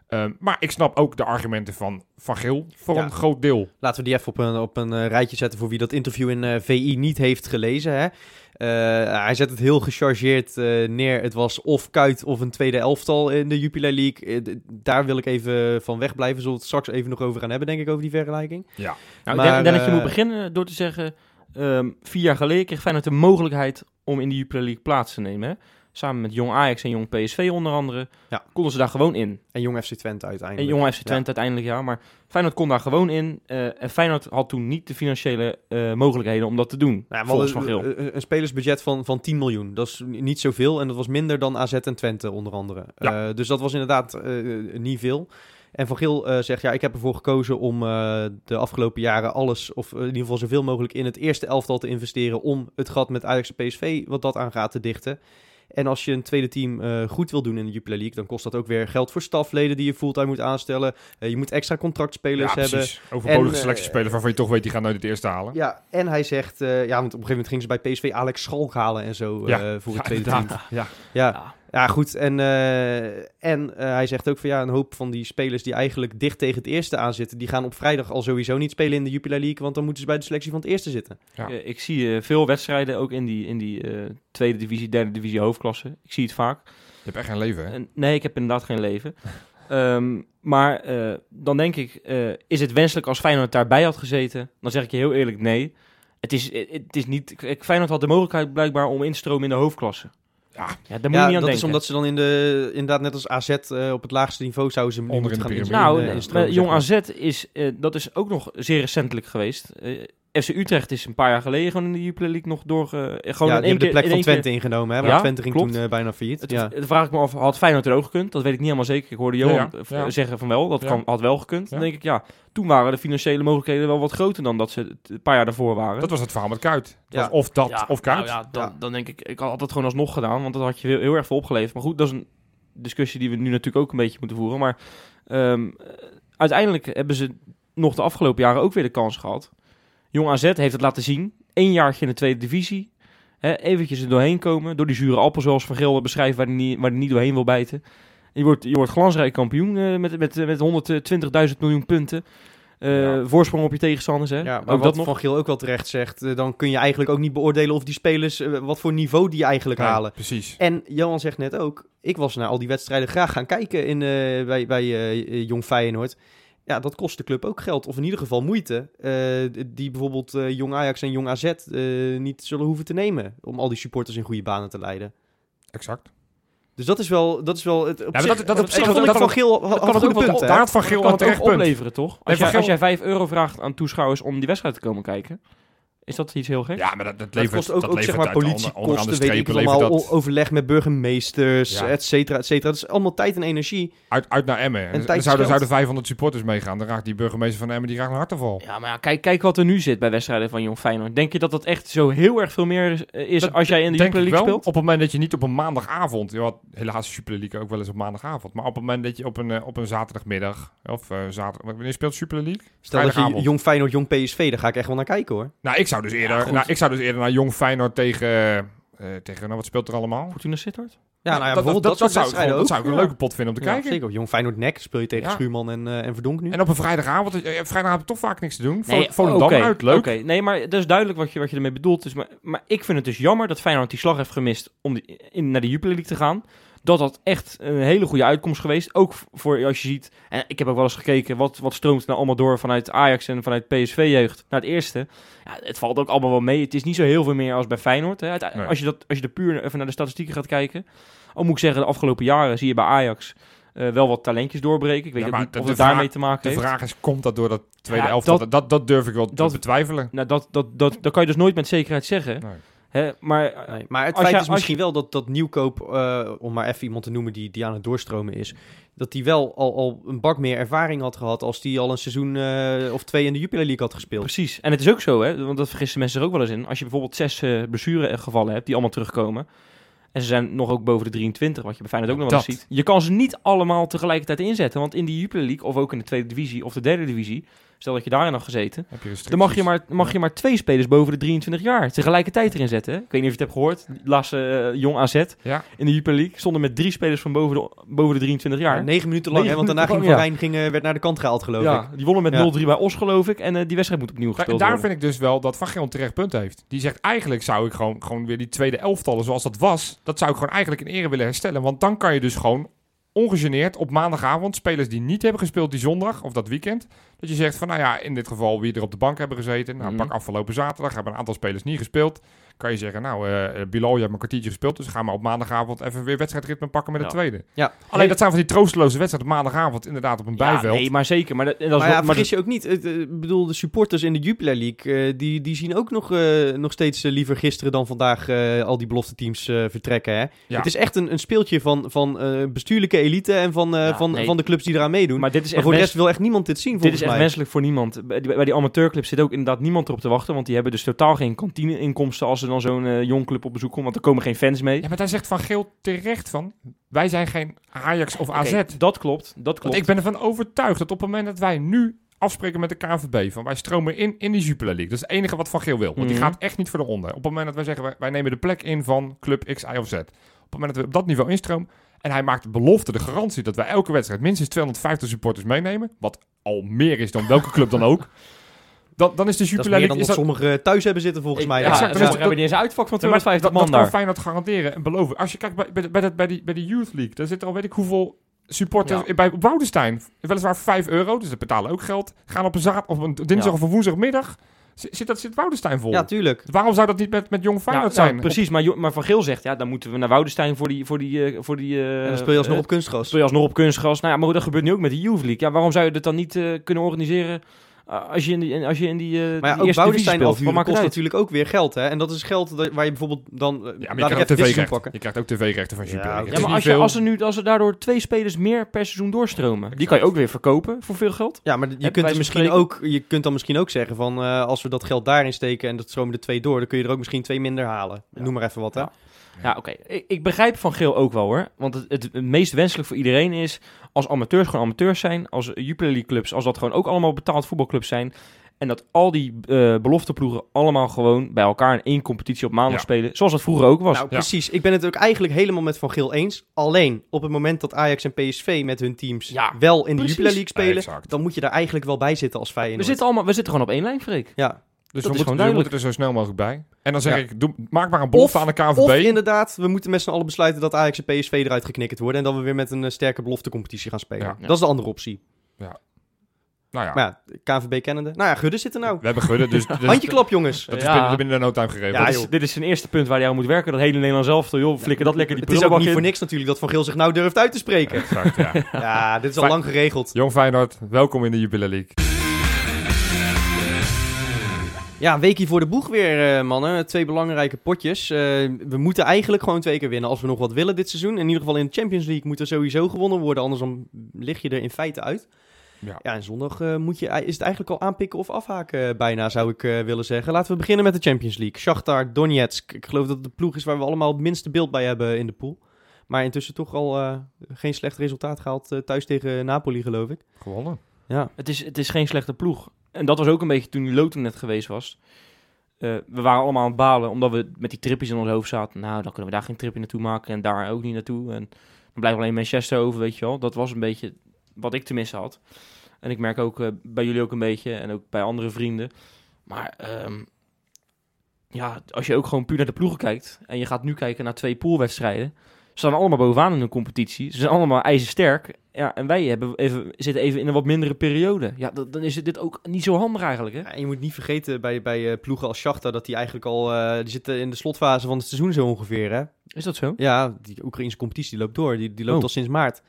Ehm, maar ik snap ook de argumenten van Van Geel voor Ja. een groot deel. Laten we die even op een, op een eh, rijtje zetten voor wie dat interview in eh, VI niet heeft gelezen. Hè? Eh, hij zet het heel gechargeerd neer. Het was of Kuit of een tweede elftal in de Jupiler League. Daar wil ik even van wegblijven. Zullen we het straks even nog over gaan hebben, denk ik, over die vergelijking. Ja. Nou, Maar, ik denk, dat je moet beginnen door te zeggen... ehm, vier jaar geleden kreeg Feyenoord de mogelijkheid om in de Jupiler League plaats te nemen. Hè? Samen met Jong Ajax en Jong PSV onder andere. Ja. Konden ze daar gewoon in. En Jong FC Twente En uiteindelijk. Jong FC Twente uiteindelijk, ja. Maar Feyenoord kon daar gewoon in. eh, en Feyenoord had toen niet de financiële eh, mogelijkheden om dat te doen. Nou, volgens Van Geel. een, een- spelersbudget van, van 10 miljoen. Dat is niet zoveel. En dat was minder dan AZ en Twente onder andere. Ja. Eh, dus dat was inderdaad eh, niet veel. En Van Geel eh, zegt, ja, ik heb ervoor gekozen om eh, de afgelopen jaren alles, of in ieder geval zoveel mogelijk in het eerste elftal te investeren om het gat met Ajax en PSV, wat dat aangaat, te dichten. En als je een tweede team eh, goed wil doen in de Jupiler League, dan kost dat ook weer geld voor stafleden die je fulltime moet aanstellen. Eh, je moet extra contractspelers ja, hebben. Overbodige En, eh, selectiespelers waarvan je toch weet die gaan nooit het eerste halen. Ja, en hij zegt, eh, ja, want op een gegeven moment gingen ze bij PSV Alex Schalk halen en zo eh, Ja, voor ja, het tweede team. inderdaad. Ja, Ja. Ja, goed. En, eh, en eh, hij zegt ook van ja, een hoop van die spelers die eigenlijk dicht tegen het eerste aanzitten, die gaan op vrijdag al sowieso niet spelen in de Jupiler League, want dan moeten ze bij de selectie van het eerste zitten. Ja. Ik zie eh, veel wedstrijden ook in die, in die eh, tweede divisie, derde divisie hoofdklasse. Ik zie het vaak. Je hebt echt geen leven, hè? Nee, ik heb inderdaad geen leven. Ehm, maar eh, dan denk ik, eh, is het wenselijk als Feyenoord daarbij had gezeten? Dan zeg ik je heel eerlijk nee. Het is, het is niet... Feyenoord had de mogelijkheid blijkbaar om in te stromen in de hoofdklasse. Ja, Ja, daar moet je ja, niet aan dat denken. is omdat ze dan in de, inderdaad net als AZ eh, op het laagste niveau zouden ze Onder moeten in de gaan Nou, eh, eh, Jong zeg maar. AZ is, eh, dat is ook nog zeer recentelijk geweest. Eh, FC Utrecht is een paar jaar geleden gewoon in de Jupiler League nog door... gewoon ja, in die één hebben de plek in van één keer- Twente ingenomen. Hè? Maar Ja, Twente ging klopt. toen eh, bijna failliet. Het, ja. het vraag ik me af, had Feyenoord er ook gekund? Dat weet ik niet helemaal zeker. Ik hoorde Johan Ja, ja. eh, Ja. zeggen van wel, dat Ja. kan, had wel gekund. Dan denk ik, ja, toen waren de financiële mogelijkheden wel wat groter dan dat ze het een paar jaar daarvoor waren. Dat was het verhaal met Kuit. Het Ja. was of dat Ja, of Kuit. nou ja, dan, Ja. dan denk ik, ik had het gewoon alsnog gedaan, want dat had je heel, heel erg veel opgeleverd. Maar goed, dat is een discussie die we nu natuurlijk ook een beetje moeten voeren. Maar ehm, eh, uiteindelijk hebben ze nog de afgelopen jaren ook weer de kans gehad. Jong AZ heeft het laten zien. Eén jaartje in de tweede divisie. Hè, eventjes er doorheen komen. Door die zure appel zoals Van Gelder beschrijft waar hij niet, waar hij niet doorheen wil bijten. En je wordt, je wordt glansrijk kampioen eh, met, met, met 120.000 miljoen punten. Eh, Ja. Voorsprong op je tegenstanders. Hè? Ja, maar ook wat dat nog. Van Giel ook wel terecht zegt, eh, dan kun je eigenlijk ook niet beoordelen of die spelers, wat voor niveau die eigenlijk Nee, halen. Precies. En Johan zegt net ook, ik was naar al die wedstrijden graag gaan kijken in, eh, bij, bij eh, Jong Feyenoord. Ja, dat kost de club ook geld, of in ieder geval moeite, eh, die bijvoorbeeld eh, Jong Ajax en Jong AZ eh, niet zullen hoeven te nemen om al die supporters in goede banen te leiden. Exact. Dus dat is wel, dat is wel het op maar zich, dat- dat- op dat- zich vond ik dat- Van Geel had kan had het ook wel punten. Daar had Van Geel kan een het ook punt. opleveren, toch? Als, jij, Geel- als jij 5 euro vraagt aan toeschouwers om die wedstrijd te komen kijken, is dat iets heel gek? Ja, maar dat, dat Dat levert, kost ook, dat ook zeg maar politiekosten, weet ik allemaal, dat overleg met burgemeesters, Ja. et cetera, et cetera. Dat is allemaal tijd en energie. uit, uit naar Emmen. En, zouden, zouden 500 supporters meegaan, dan raakt die burgemeester van Emmen die raakt een hartaanval. Ja, maar ja, kijk, kijk wat er nu zit bij wedstrijden van Jong Feyenoord. Denk je dat dat echt zo heel erg veel meer is, eh, is Dat als jij in de ik League speelt? Op het moment dat je niet op een maandagavond, je had helaas Super League ook wel eens op maandagavond, maar op het moment dat je op een, eh, op een zaterdagmiddag of eh, zaterdag, wanneer speelt Super League? Stel dat je. Jong Feyenoord, Jong PSV, daar ga ik echt wel naar kijken hoor. Nou, ik zou dus eerder, nou, ik zou dus eerder naar Jong Feyenoord tegen, eh, tegen nou, wat speelt er allemaal? Fortuna Sittard? Ja, nou ja, dat, bijvoorbeeld dat, zou ik, dat zou ik een leuke pot vinden om te Ja, kijken. zeker. Jong Feyenoord nek speel je tegen Ja. Schuurman en, eh en Verdonk nu. En op een vrijdagavond, eh, vrijdagavond heb je toch vaak niks te doen. Vol Nee, Volendam oké, uit, leuk. Oké, nee, maar dat is duidelijk wat je, wat je ermee bedoelt. Dus, maar, maar ik vind het dus jammer dat Feyenoord die slag heeft gemist om die, in, naar de Jupiler League te gaan. Dat had echt een hele goede uitkomst geweest. Ook voor als je ziet, en ik heb ook wel eens gekeken, wat, wat stroomt nou allemaal door vanuit Ajax en vanuit PSV-jeugd naar het eerste. Ja, het valt ook allemaal wel mee. Het is niet zo heel veel meer als bij Feyenoord. Hè. Nee. Als, je dat, als je er puur even naar de statistieken gaat kijken. Al moet ik zeggen, de afgelopen jaren zie je bij Ajax eh, wel wat talentjes doorbreken. Ik weet Ja, niet de- of de het daarmee te maken De heeft. vraag is, komt dat door dat tweede Ja, elftal? dat- Dat, dat, durf ik wel dat- te betwijfelen. Nou, dat, dat, dat, dat kan je dus nooit met zekerheid zeggen. Nee. Hè? Maar eh, Nee, maar het feit jij- is misschien wel dat, dat Nieuwkoop, eh, om maar even iemand te noemen die, die aan het doorstromen is, dat hij wel al, al een bak meer ervaring had gehad als die al een seizoen eh, of twee in de Jupiler League had gespeeld. precies. En het is ook zo, hè, want dat vergissen mensen er ook wel eens in. Als je bijvoorbeeld zes eh blessuregevallen hebt die allemaal terugkomen. En ze zijn nog ook boven de 23, wat je bij Feyenoord ook nog wel eens ziet. Je kan ze niet allemaal tegelijkertijd inzetten. Want in die Jupiler League, of ook in de tweede divisie of de derde divisie, stel dat je daarin had gezeten, Heb je dan mag je, maar, mag je maar twee spelers boven de 23 jaar tegelijkertijd erin zetten. Hè? Ik weet niet of je het hebt gehoord. Laatste eh, Jong AZ Ja. in de Jupiler League stonden met drie spelers van boven de, boven de 23 jaar. Ja, negen minuten lang, Negen hè, want daarna ging Van Rijn ging, werd naar de kant gehaald, geloof ik. Die wonnen met Ja. 0-3 bij Os, geloof ik. En eh, die wedstrijd moet opnieuw Daar, gespeeld daar worden. vind ik dus wel dat Van Geel een terecht punt heeft. Die zegt eigenlijk zou ik gewoon, gewoon weer die tweede elftallen zoals dat was, dat zou ik gewoon eigenlijk in ere willen herstellen. Want dan kan je dus gewoon ongegeneerd op maandagavond spelers die niet hebben gespeeld die zondag of dat weekend, dat je zegt van nou ja, in dit geval wie er op de bank hebben gezeten, nou Mhm. pak afgelopen zaterdag, hebben een aantal spelers niet gespeeld. Kan je zeggen, nou, eh Bilal, je hebt een kwartiertje gespeeld, dus ga maar op maandagavond even weer wedstrijdritme pakken met de Ja. tweede. Ja. Alleen dat zijn van die troosteloze wedstrijden op maandagavond inderdaad op een Ja, bijveld. nee, maar zeker. Maar dat, en dat is maar ja, wel- maar vergis je ook niet. Eh, Ik bedoel, de supporters in de Jupiler League, eh, die, die zien ook nog, eh, nog steeds eh, liever gisteren dan vandaag eh, al die belofte teams eh, vertrekken. Hè? Ja. Het is echt een, een speeltje van, van eh, bestuurlijke elite en van, eh, Ja, van, nee. van de clubs die eraan meedoen. maar dit is Maar voor de rest wil echt niemand dit zien, dit volgens is echt mij. menselijk voor niemand. Bij die, bij die amateurclubs zit ook inderdaad niemand erop te wachten. Want die hebben dus totaal geen kantineinkomsten als er dan zo'n eh, jong club op bezoek komt. Want er komen geen fans mee. Ja, maar daar zegt Van Geel terecht van, wij zijn geen Ajax of AZ. dat klopt, dat klopt. Want ik ben ervan overtuigd dat op het moment dat wij nu afspreken met de KNVB van wij stromen in in die Jupiler League. Dat is het enige wat Van Geel wil. Want die Mhm. gaat echt niet voor de onder. Op het moment dat wij zeggen wij, wij nemen de plek in van club X, Y of Z. Op het moment dat we op dat niveau instromen en hij maakt de belofte, de garantie dat wij elke wedstrijd minstens 250 supporters meenemen. Wat al meer is dan welke club dan ook. Dan, dan is de Dat is Jupiler meer dan League... dat Is dat, sommigen thuis hebben zitten, volgens Ik- mij. Ja, Ja, Ja, Dan ja. het- hebben niet eens een uitvak van Ja, maar 250 dat, dat man kan daar. Feyenoord garanderen en beloven. Als je kijkt bij, bij, de, bij, de, bij, die, bij de Youth League, daar zitten al weet ik hoeveel supporters Ja. bij Woudenstein. Weliswaar 5 euro, dus dat betalen ook geld. Gaan op een, zaad, op een dinsdag Ja. of een woensdagmiddag. Zit, dat zit Woudenstein vol? Ja, tuurlijk. Waarom zou dat niet met, met Jong Ja, Feyenoord nou, zijn? precies, maar, maar Van Geel zegt, ja, dan moeten we naar Woudenstein voor die... Voor die, eh, voor die eh, En dan speel je alsnog eh, op kunstgras. speel je alsnog op kunstgras. Nou ja, maar dat gebeurt nu ook met de Youth League. Ja, waarom zou je dit dan niet eh, kunnen organiseren Uh, als je in die, als je in die, uh, Maar ja, die ook Boudestein afhuren kost uit? natuurlijk ook weer geld. Hè? En dat is geld dat- waar je bijvoorbeeld dan... eh, Ja, maar je krijgt tv-rechten. pakken. Je krijgt ook tv-rechten van Jupiler Ja, Ja, maar als, je, als, er nu, als er daardoor twee spelers meer per seizoen doorstromen, die kan je ook weer verkopen voor veel geld. Ja, maar je kunt, misschien spreken. ook, je kunt dan misschien ook zeggen van... eh, als we dat geld daarin steken en dat stromen er twee door... dan kun je er ook misschien twee minder halen. Ja. Noem maar even wat, hè? Ja. Oké. Ik, ik begrijp Van Geel ook wel hoor. Want het, het, het meest wenselijk voor iedereen is als amateurs gewoon amateurs zijn. Als Jupiler League clubs, als dat gewoon ook allemaal betaald voetbalclubs zijn. En dat al die eh belofteploegen allemaal gewoon bij elkaar in één competitie op maandag Ja. spelen. Zoals dat vroeger ook was. Nou, Ja. precies. Ik ben het ook eigenlijk helemaal met Van Geel eens. Alleen, op het moment dat Ajax en PSV met hun teams Ja, wel in de. Jupiler League spelen... Dan moet je daar eigenlijk wel bij zitten als Feyenoord. we, zitten allemaal, we zitten gewoon op één lijn, Freek. Ja. Dus Dat we, is moeten, gewoon we moeten er zo snel mogelijk bij. En dan zeg Ja. ik, doe, maak maar een belofte Of- aan de KNVB. Of inderdaad, we moeten met z'n allen besluiten dat Ajax en PSV eruit geknikkerd worden... en dat we weer met een eh, sterke beloftecompetitie gaan spelen. Ja. Dat is de andere optie. nou ja, Maar ja, KNVB kennende. Nou ja, Gudde zit er nou. we hebben Gudde, dus, dus Handjeklap, jongens. dat is Ja. binnen, binnen de no time gegeven. Ja, dit, is, is- dit is zijn eerste punt waar hij aan moet werken. Dat hele Nederland zelf. Joh, flikker dat lekker die Het is ook niet in. voor niks natuurlijk dat Van Geel zich nou durft uit te spreken. Exact, ja. ja, dit is al Fijn- lang geregeld. Jong Feyenoord, welkom in de Jupiler League. Ja, een weekje voor de boeg weer, eh, mannen. Twee belangrijke potjes. Eh, we moeten eigenlijk gewoon twee keer winnen als we nog wat willen dit seizoen. In ieder geval in de Champions League moet er sowieso gewonnen worden. Anders dan lig je er in feite uit. Ja. Ja, en zondag eh, moet je, is het eigenlijk al aanpikken of afhaken bijna, zou ik eh, willen zeggen. Laten we beginnen met de Champions League. Shakhtar Donetsk. Ik geloof dat het de ploeg is waar we allemaal het minste beeld bij hebben in de pool. Maar intussen toch al eh, geen slecht resultaat gehaald eh, thuis tegen Napoli, geloof ik. Gewonnen. Ja, Het is, het is geen slechte ploeg. En dat was ook een beetje toen die net geweest was. Eh, we waren allemaal aan het balen, omdat we met die tripjes in ons hoofd zaten. Nou, dan kunnen we daar geen tripje naartoe maken en daar ook niet naartoe. En dan blijft alleen Manchester over, weet je wel. Dat was een beetje wat ik tenminste had. En ik merk ook eh, bij jullie ook een beetje en ook bij andere vrienden. Maar ehm, ja, als je ook gewoon puur naar de ploegen kijkt en je gaat nu kijken naar twee poolwedstrijden. Ze staan allemaal bovenaan in hun competitie. Ze zijn allemaal ijzersterk. Ja, en wij hebben even, zitten even in een wat mindere periode. Ja, dan, dan is dit ook niet zo handig eigenlijk, hè? Ja, en je moet niet vergeten bij, bij eh, ploegen als Shakhtar dat die eigenlijk al eh, die zitten in de slotfase van het seizoen zo ongeveer. Hè? Is dat zo? Ja, die Oekraïnse competitie die loopt door. Die, die loopt Oh. al sinds maart.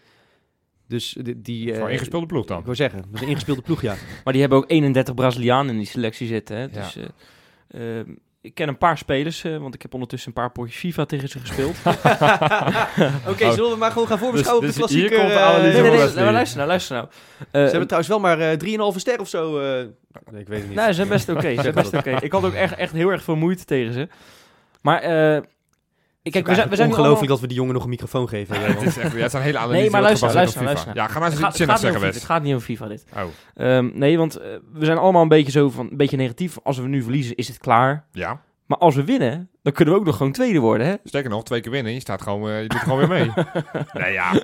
Dus die... die Voor eh, ingespeelde ploeg dan. Ik wil zeggen, dat is een ingespeelde ploeg, ja. Maar die hebben ook 31 Brazilianen in die selectie zitten, hè? Dus, eh, eh, ik ken een paar spelers, eh, want ik heb ondertussen een paar potjes FIFA tegen ze gespeeld. Oké, Oh. zullen we maar gewoon gaan voorbeschouwen Dus- op de dus hier komt de eh, analyse nee, nee, luister nou, luister nou. Ze Eh, hebben trouwens wel maar eh 3,5 ster of zo. eh. Nee, ik weet het niet. Nee, ze zijn best oké. ze zijn best oké. Ik had ook echt, echt heel erg veel moeite tegen ze. Maar, eh kijk, we zijn, we zijn ongelooflijk allemaal- dat we die jongen nog een microfoon geven. Ja, het, is echt, ja, het zijn hele analyses Nee, maar luister, luister, op FIFA. luister. Ja, ga maar Het eens gaat zeggen, niet over, Wes. het gaat niet over FIFA, dit. Oh, Ehm, nee, want eh, we zijn allemaal een beetje zo van, een beetje negatief. Als we nu verliezen, is het klaar. ja. Maar als we winnen, dan kunnen we ook nog gewoon tweede worden, hè? Sterker nog, twee keer winnen. Je staat gewoon, eh, je doet gewoon weer mee. nee, ja.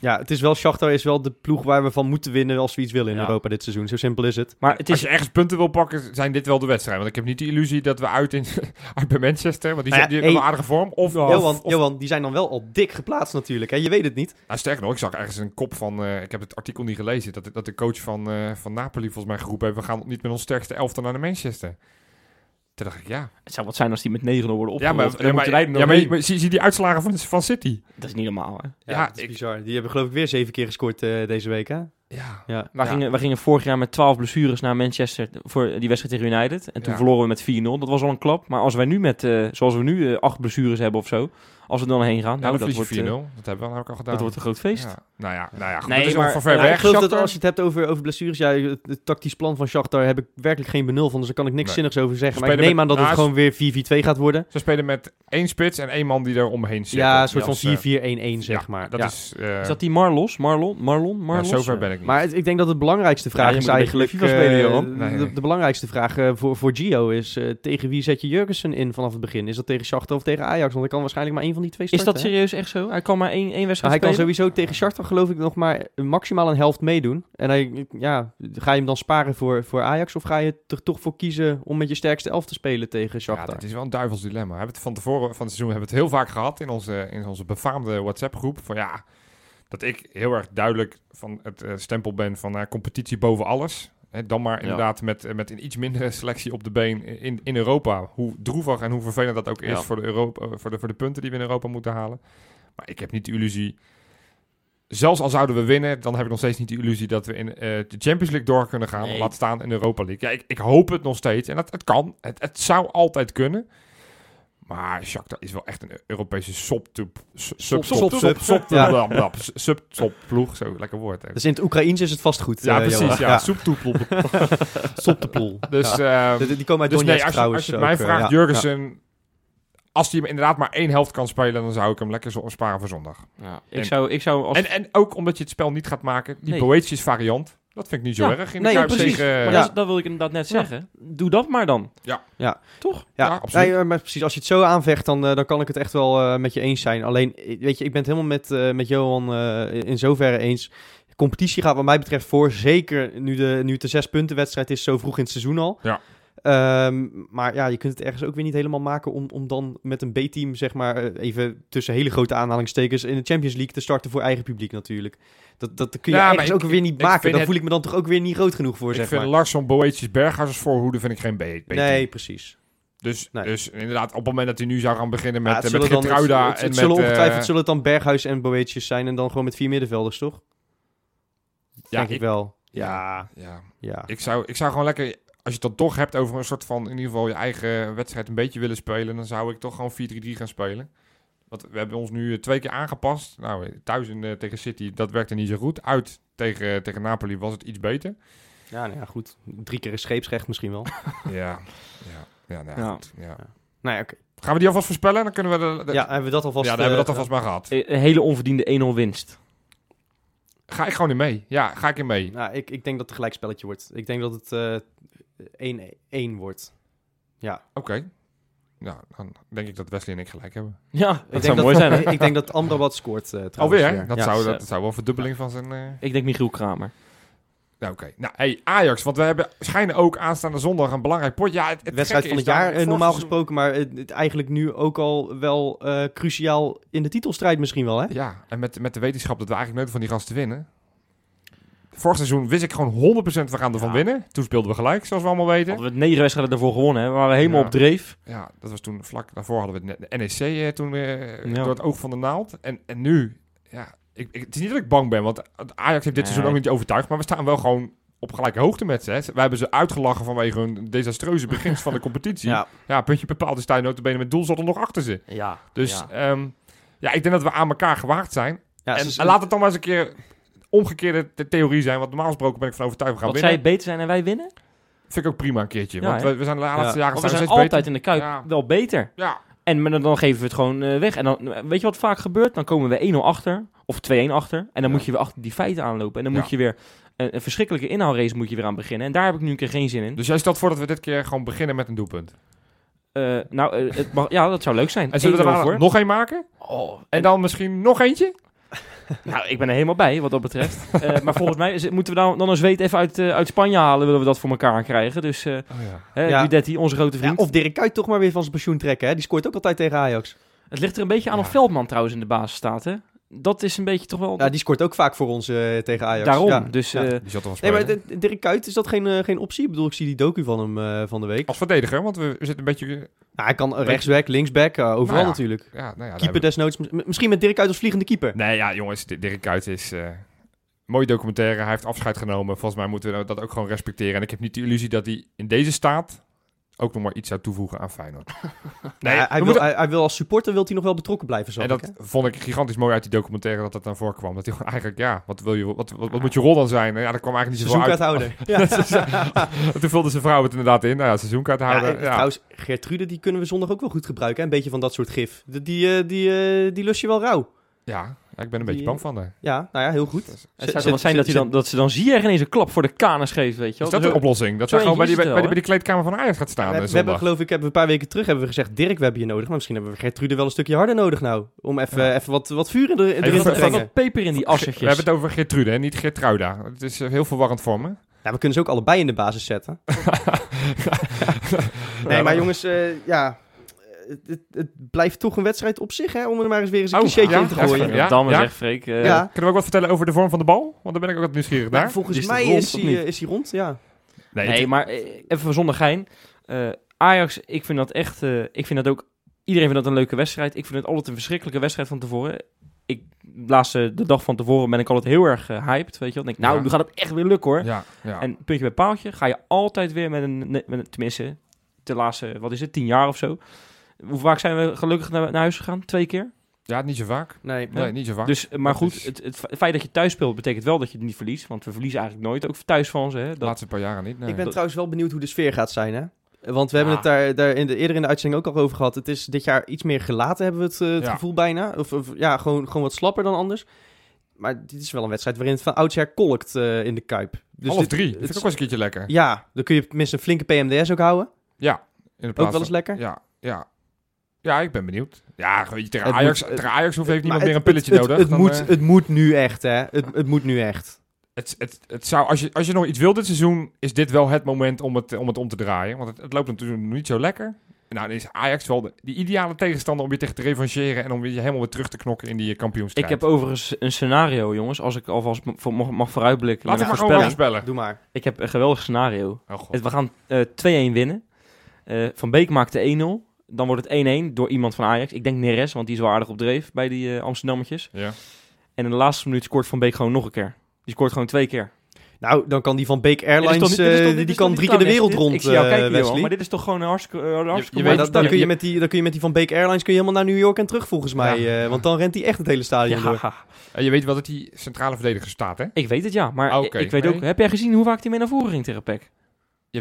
Ja, het is wel, Shakhtar is wel de ploeg waar we van moeten winnen als we iets willen in Ja. Europa dit seizoen. Zo simpel is het. Maar het Als is... je ergens punten wil pakken, zijn dit wel de wedstrijden. Want ik heb niet de illusie dat we uit, in, uit bij Manchester, want die, Nou zijn- hey. een aardige vorm. Of, Johan, of- Johan, die zijn dan wel al dik geplaatst natuurlijk. Hè? Je weet het niet. nou, sterker nog, ik zag ergens een kop van, eh, ik heb het artikel niet gelezen, dat, dat de coach van, eh, van Napoli volgens mij geroepen heeft, we gaan niet met ons sterkste elftal naar de Manchester. Toen dacht ik, ja. Het zou wat zijn als die met 9 worden Ja, opgerold. maar, en ja, dan maar, ja, maar zie, zie die uitslagen van, van City. Dat is niet normaal, hè? Ja, dat is ik- bizar. Die hebben geloof ik weer zeven keer gescoord eh, deze week, hè? Ja. Ja. Wij, Ja. gingen, wij gingen vorig jaar met 12 blessures naar Manchester voor die wedstrijd tegen United. En toen Ja. verloren we met 4-0. Dat was al een klap. Maar als wij nu met, eh, zoals we nu, eh, acht blessures hebben of zo. Als we er dan heen gaan, Nou, nou, dan dat, je wordt, 4-0. eh, dat hebben we namelijk al gedaan. dat wordt een groot feest. Nou ja, nou ja goed, Nee, dat is maar- van ver Ja, weg. ik geloof dat als je het hebt over, over blessures, ja, het, het tactisch plan van Shakhtar heb ik werkelijk geen benul van, dus daar kan ik niks Nee. zinnigs over zeggen. Ze Maar ik neem met- aan dat het nou, gewoon weer 4-4-2 gaat worden. Ze spelen met één spits en één man die er omheen zit. Ja, een soort van Als, eh, 4-4-1-1 zeg ja, maar. Dat Ja. is... eh, Is dat die Marlos? Marlon? Marlon? ja, Marlos? zover ben ik niet. Maar het- ik denk dat het belangrijkste vraag is eigenlijk... FIFA spelen, eh. Nee, de, belangrijkste vraag voor, voor Gio is, eh, tegen wie zet je Jurgensen in vanaf het begin? Is dat tegen Shakhtar of tegen Ajax? Want hij kan waarschijnlijk maar één van die twee Is starten. dat hè? serieus echt zo? Hij kan maar één, één Nou, wedstrijd hij kan sowieso tegen Shakhtar geloof ik nog maar maximaal een helft meedoen. En hij, ja, ga je hem dan sparen voor, voor Ajax of ga je er toch voor kiezen om met je sterkste elf te spelen tegen ja, Shakhtar? dat is wel een duivels dilemma. We hebben het van tevoren van het seizoen hebben we het heel vaak gehad in onze, in onze befaamde WhatsApp-groep. Van ja, dat ik heel erg duidelijk van het eh, stempel ben van eh, competitie boven alles. Hè, dan maar inderdaad met, eh, met een iets mindere selectie op de been in, in Europa. Hoe droevig en hoe vervelend dat ook is Ja. voor, de Europa, voor, de, voor de punten die we in Europa moeten halen. Maar ik heb niet de illusie zelfs al zouden we winnen, dan heb ik nog steeds niet de illusie dat we in eh, de Champions League door kunnen gaan. Nee. Laat staan in de Europa League. Ja, ik, ik hoop het nog steeds. En het, het kan. Het, het zou altijd kunnen. Maar Shakhtar is wel echt een Europese sub-top. Sop, sop, sub. Sub, Ja. sub, sub, ploeg. Zo, lekker woord. hè. Dus in het Oekraïens is het vast goed. Ja, eh, precies. Ja, soeptoepel. Sop de poel. Dus, Ja. ehm, Die komen uit dus nee, Donetsk als je, trouwens. als je mij eh, vraagt, ja. Jurgensen... Als hij hem inderdaad maar één helft kan spelen, dan zou ik hem lekker zo sparen voor zondag. Ja, ik, En- zou, ik zou als... En, en ook omdat je het spel niet gaat maken, die Nee. Boetius variant, dat vind ik niet zo Ja. erg. In Nee, de ja, precies. tegen, maar eh, Ja. dat, dat wil ik inderdaad net Ja. zeggen. Doe dat maar dan. Ja. Toch? Ja, Ja, absoluut. nee, maar precies. Als je het zo aanvecht, dan, eh, dan kan ik het echt wel eh, met je eens zijn. Alleen, eh, weet je, ik ben het helemaal met, eh, met Johan eh, in zoverre eens. De competitie gaat wat mij betreft voor. Zeker nu, de, nu het de zes punten wedstrijd is, zo vroeg in het seizoen al. Ja. Ehm, maar ja, je kunt het ergens ook weer niet helemaal maken om, om dan met een B-team, zeg maar, eh, even tussen hele grote aanhalingstekens in de Champions League te starten voor eigen publiek natuurlijk. Dat, dat kun je Ja, ergens ik- ook weer niet maken. het- voel ik me dan toch ook weer niet groot genoeg voor, ik zeg vind maar. Larsson, Boetius, Berghuis als voorhoede vind ik geen. B-team. Nee, precies. Dus, Nee. dus inderdaad, op het moment dat hij nu zou gaan beginnen Ja, met, het eh, met dan- Geertruida het, het, en het zullen met... ongetwijfeld eh, zullen het dan Berghuis en Boetius zijn en dan gewoon met vier middenvelders, toch? ja, Denk ik, ik- wel. Ja, Ja, ja. ja. Ik zou, ik zou gewoon lekker, als je het dan toch hebt over een soort van, in ieder geval je eigen wedstrijd een beetje willen spelen, dan zou ik toch gewoon 4-3-3 gaan spelen. Want we hebben ons nu eh, twee keer aangepast. Nou, thuis in, eh, tegen City, dat werkte niet zo goed. Uit tegen, tegen Napoli was het iets beter. Ja, nou ja, goed. Drie keer een scheepsrecht misschien wel. Ja, ja, ja, nou, ja, Ja. goed. Ja. nou ja, oké. Gaan we die alvast voorspellen? Dan kunnen we de, de- Ja, hebben we dat alvast... ja, dan hebben we dat eh, alvast maar gehad. Eh, Een hele onverdiende 1-0 winst. Ga ik gewoon in mee. Ja, ga ik in mee. Nou, ik, ik denk dat het een gelijkspelletje wordt. Ik denk dat het eh 1-1 wordt. Ja. Oké. Nou, dan denk ik dat Wesley en ik gelijk hebben. Ja, dat zou dat, mooi zijn. hè? ik denk dat Amrabat scoort eh trouwens. Alweer? weer. Dat, Ja. zou, zo. dat zou wel een verdubbeling van zijn... eh, Ik denk Michiel Kramer. Nou, oké. Nou, hey, Ajax. Want we hebben schijnen ook aanstaande zondag een belangrijk pot. Ja, het, het Wedstrijd van het dan, jaar, eh, normaal seizoen- gesproken. Maar het, het eigenlijk nu ook al wel eh, cruciaal in de titelstrijd misschien wel, hè? Ja, en met, met de wetenschap dat we eigenlijk nooit van die gasten winnen. Vorig seizoen wist ik gewoon 100% we gaan ervan Ja. winnen. Toen speelden we gelijk, zoals we allemaal weten. Hadden we het negen wedstrijden daarvoor gewonnen. Hè? We waren helemaal Ja. op dreef. Ja, dat was toen vlak daarvoor hadden we het net- de NEC eh, toen eh, Ja. door het oog van de naald. En, en nu, ja, ik, ik, het is niet dat ik bang ben, want Ajax heeft dit Nee. seizoen ook niet overtuigd. Maar we staan wel gewoon op gelijke hoogte met ze. Hè. We hebben ze uitgelachen vanwege hun desastreuze begins van de competitie. Ja, Ja, puntje bepaald is Stijn notabene met doel zat er nog achter ze. Ja. Dus ja. ja. ja, ik denk dat we aan elkaar gewaagd zijn. ja en, laat het dan maar eens een keer omgekeerde the- theorie zijn. Want normaal gesproken ben ik van overtuigd we gaan zij winnen. beter zijn en wij winnen? Vind ik ook prima een keertje. Ja, want we, we zijn de laatste Ja. jaren we zijn steeds altijd beter. in de Kuip Ja. wel beter. Ja, En maar dan, geven we het gewoon eh, weg. En dan, weet je wat vaak gebeurt? Dan komen we 1-0 achter. Of 2-1 achter. En dan Ja. moet je weer achter die feiten aanlopen. En dan Ja. moet je weer... Een, een verschrikkelijke inhaalrace moet je weer aan beginnen. En daar heb ik nu een keer geen zin in. dus jij stelt voor dat we dit keer gewoon beginnen met een doelpunt. Eh, nou, eh, het mag, ja, dat zou leuk zijn. En zullen we 1-0 er nog één maken? Oh, En dan misschien nog eentje? Nou, ik ben er helemaal bij wat dat betreft. Eh, maar volgens mij is- moeten we dan, dan een zweet even uit, eh, uit Spanje halen. Willen we dat voor elkaar krijgen. Dus eh Oh ja. hè, Ja. Guidetti, onze grote ja, vriend. of Dirk Kuyt toch maar weer van zijn pensioen trekken, hè? Die scoort ook altijd tegen Ajax. Het ligt er een beetje aan Ja. of Veldman trouwens in de basis staat. Hè? Dat is een beetje toch wel... Ja, die scoort ook vaak voor ons eh, tegen Ajax. daarom. Ja. Dus Ja. eh, Die Nee, maar Dirk Kuyt, is dat geen, eh, geen optie? Ik bedoel, ik zie die docu van hem eh, van de week. Als verdediger, want we, we zitten een beetje... Nou, hij kan rechtsback, linksback, overal Nou ja. natuurlijk. Ja, nou Keeper hebben desnoods. Misschien met Dirk Kuyt als vliegende keeper. we- Nee, ja, jongens. Di- Dirk Kuyt is... eh mooie documentaire. Hij heeft afscheid genomen. Volgens mij moeten we dat ook gewoon respecteren. En ik heb niet de illusie dat hij in deze staat ook nog maar iets zou toevoegen aan Feyenoord. Nee, hij, wil, moeten- hij, hij wil als supporter wil hij nog wel betrokken blijven. Zag En dat vond ik gigantisch mooi uit die documentaire dat dat dan voorkwam. Dat hij gewoon eigenlijk, ja, wat, wil je, wat, wat, wat moet je rol dan zijn? Ja, daar kwam eigenlijk niet Seizoenkaart uit. houden. Ja. Toen vulde zijn vrouw het inderdaad in. Nou ja, seizoenkaart Ja, Ja, Trouwens, Gertrude, die kunnen we zondag ook wel goed gebruiken. Hè? Een beetje van dat soort gif. Die, die, eh, die, eh, die lust je wel rauw. ja, ja, ik ben een beetje bang van haar. Ja, nou ja, heel goed. het zou wel zijn dat, hij dan, dat ze dan zie je ineens een klap voor de kanus geeft, weet je wel. Is dat een oplossing? Dat zij gewoon bij die, bij, bij die kleedkamer van Ajax gaat staan We, hebben- we hebben, geloof ik, hebben we een paar weken terug hebben we gezegd, Dirk, we hebben je nodig. Maar misschien hebben we Gertrude wel een stukje harder nodig nou. Om even, Ja. even wat, wat vuur in de, erin te brengen. wat peper in die We assertjes. hebben het over Geertrude, hè? niet Geertruida. Het is eh, heel verwarrend voor me. Ja, we kunnen ze ook allebei in de basis zetten. nee, maar jongens, eh, ja... Het, blijft toch een wedstrijd op zich, hè? Om er maar eens weer eens een Oh, clichétje ja, in te gooien. ja. Damme ja. zegt Freek. eh, Ja. Kunnen we ook wat vertellen over de vorm van de bal? Want daar ben ik ook wat nieuwsgierig Maar naar. volgens is mij rond, is hij, eh, is hij rond, ja. Nee, Nee, het- maar eh, even zonder gein. Eh, Ajax, ik vind dat echt... eh, ik vind dat ook... Iedereen vindt dat een leuke wedstrijd. Ik vind het altijd een verschrikkelijke wedstrijd van tevoren. ik, de laatste, de dag van tevoren ben ik altijd heel erg eh, hyped, weet je wel. Dan denk ik, nou, Ja. nu gaat het echt weer lukken hoor. Ja, ja. En puntje bij paaltje ga je altijd weer met een, met een tenminste, de laatste, wat is het, tien jaar of zo. Hoe vaak zijn we gelukkig naar, naar huis gegaan? Twee keer? ja, niet zo vaak. Nee, Nee, niet zo vaak. Dus, eh, maar Dat goed, is- het, het, feit dat je thuis speelt betekent wel dat je het niet verliest. Want we verliezen eigenlijk nooit, ook thuis van ze. Hè? de Dat, laatste paar jaren niet. Nee. Ik ben Dat- trouwens wel benieuwd hoe de sfeer gaat zijn, hè? Want we hebben Ja. het daar, daar in de, eerder in de uitzending ook al over gehad. Het is dit jaar iets meer gelaten, hebben we het, eh, het Ja. gevoel bijna. Of, of ja, gewoon, gewoon wat slapper dan anders. Maar dit is wel een wedstrijd waarin het van oudsher kolkt eh, in de Kuip. Dus Half drie. het Dat vind ik ook wel eens een keertje lekker. Ja, dan kun je tenminste een flinke PMDS ook houden. Ja. In de Ook plaats wel eens lekker. Ja, ja. Ja, ik ben benieuwd. Ja, weet je, tegen Het Ajax, moet- tegen Ajax hoeft heeft niemand meer een pilletje het, nodig. Het, dan, moet, eh, het moet nu echt, hè. Het, het moet nu echt. het, het, het zou, als, je, als je nog iets wil dit seizoen, is dit wel het moment om het om, het om te draaien. Want het, het loopt natuurlijk nog niet zo lekker. Nou, dan is Ajax wel de, die ideale tegenstander om je tegen te revancheren en om je helemaal weer terug te knokken in die eh, kampioenstrijd. ik heb overigens een scenario, jongens. Als ik alvast mag, mag vooruitblikken. Ik een maar gewoon voorspelling. voorspellen. Doe maar. Ik heb een geweldig scenario. Oh god. Het- We gaan eh 2-1 winnen. Eh, van Beek maakt de 1-0. Dan wordt het 1-1 door iemand van Ajax. Ik denk Neres, want die is wel aardig op dreef bij die eh, Amsterdammetjes. Ja. En in de laatste minuut scoort Van Beek gewoon nog een keer. Die scoort gewoon twee keer. Nou, dan kan die van Beek Airlines, niet- eh, toch- die kan drie keer de wereld Dit- rond, Ik zie jou eh, kijken, Wesley. maar dit is toch gewoon een hartstikke, hartstikke je dat, dan, kun je met die, dan kun je met die van Beek Airlines kun je helemaal naar New York en terug volgens mij. Ja. eh, want dan rent hij echt het hele stadion door. Ja, En je weet wel dat die centrale verdediger staat, hè? ik weet het ja. Maar Oké, ik, ik weet nee. ook... Heb jij gezien hoe vaak hij mee naar voren ging tegen Peck?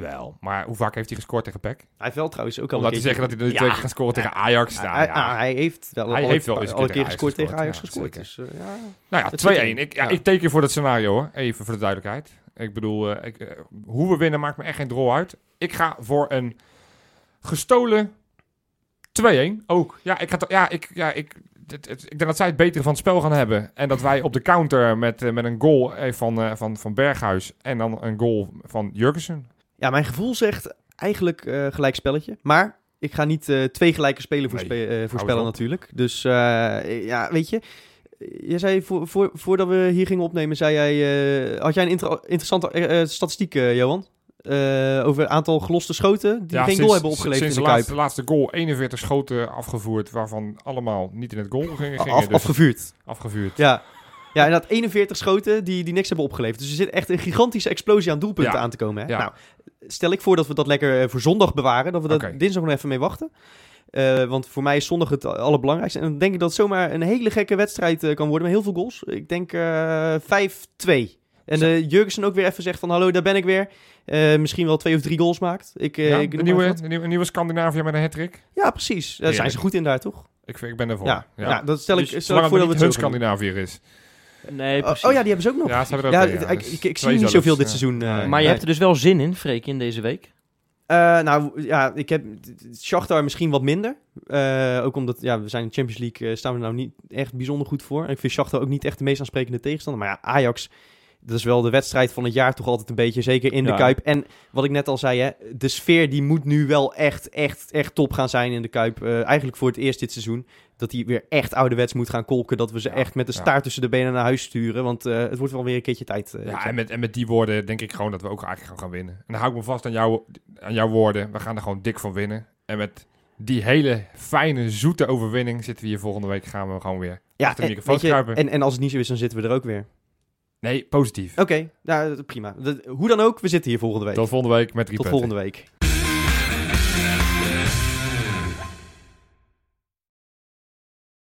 Jawel. Maar hoe vaak heeft hij gescoord tegen PEC? Hij heeft wel trouwens ook al Om een te keertje- zeggen dat hij nu Ja. twee keer gaat scoren tegen Ajax. Nou, hij, ja. hij heeft wel, Hij al, heeft wel eens een keer keer gescoord tegen Ajax gescoord. Dus, eh, ja. Nou ja, Het 2-1. zit Ik, ja, ik teken voor dat scenario hoor. Even voor de duidelijkheid. Ik bedoel, eh, ik, eh, hoe we winnen maakt me echt geen drol uit. Ik ga voor een gestolen 2-1 ook. Ja, ik, ga ja, ik, ja ik, het, het- ik denk dat zij het betere van het spel gaan hebben. En dat wij op de counter met, met een goal van, van, van Berghuis en dan een goal van Jurgensen. Ja, mijn gevoel zegt eigenlijk eh gelijk spelletje. Maar ik ga niet eh, twee gelijke spelen voorspe- eh, voorspellen natuurlijk. Dus ja, weet je... Je zei voor, voor, voordat we hier gingen opnemen, zei jij, had jij een inter- interessante statistiek, Johan? Over het aantal geloste schoten die Ja, geen sinds- goal hebben opgeleverd sinds in de de laatste, laatste goal 41 schoten afgevoerd, waarvan allemaal niet in het goal gingen. gingen Af, dus afgevuurd. afgevuurd. Ja. Ja, inderdaad, 41 schoten die, die niks hebben opgeleverd. Dus er zit echt een gigantische explosie aan doelpunten Ja. aan te komen. Hè? Ja. Nou, stel ik voor dat we dat lekker eh, voor zondag bewaren. Dat we dat dinsdag nog even mee wachten. Eh, want voor mij is zondag het allerbelangrijkste. En dan denk ik dat het zomaar een hele gekke wedstrijd eh, kan worden met heel veel goals. Ik denk eh 5-2. En de Jurgensen ook weer even zegt van hallo, daar ben ik weer. Misschien wel twee of drie goals maakt. Ik, Ja, ik noem nieuwe, een nieuwe Scandinavië met een hat-trick. Ja, precies. Daar zijn ze goed in daar, toch? Ik, ik ben ervoor. Ja, Ja. dat stel ik, Dus stel ik voor dat het hun is. Nee, Oh, precies. oh ja, die hebben ze ook nog. Ja, ze hebben er ook Ja, ja. ik, Dus ik, ik zie niet zoveel dit ja. seizoen. eh, maar je nee. hebt er dus wel zin in, Freek, in deze week. Eh, nou ja, ik heb Shakhtar misschien wat minder. Eh, ook omdat ja, we zijn in de Champions League staan we er nou niet echt bijzonder goed voor. En ik vind Shakhtar ook niet echt de meest aansprekende tegenstander. Maar ja, Ajax, dat is wel de wedstrijd van het jaar toch altijd een beetje. Zeker in de Ja. Kuip. En wat ik net al zei, hè, de sfeer die moet nu wel echt, echt, echt top gaan zijn in de Kuip. Eh, eigenlijk voor het eerst dit seizoen. Dat die weer echt ouderwets moet gaan kolken. Dat we ze Ja, echt met de ja. staart tussen de benen naar huis sturen. Want eh, het wordt wel weer een keertje tijd. eh, Ja, en met, en met die woorden denk ik gewoon dat we ook eigenlijk gaan, gaan winnen. En dan hou ik me vast aan, jou, aan jouw woorden. We gaan er gewoon dik van winnen. En met die hele fijne, zoete overwinning zitten we hier volgende week. Gaan we gewoon weer ja, achter de microfoon je, en, en als het niet zo is, dan zitten we er ook weer. Nee, positief. Oké, nou, prima. Dat- hoe dan ook, we zitten hier volgende week. Tot volgende week met drie Tot punten. volgende week.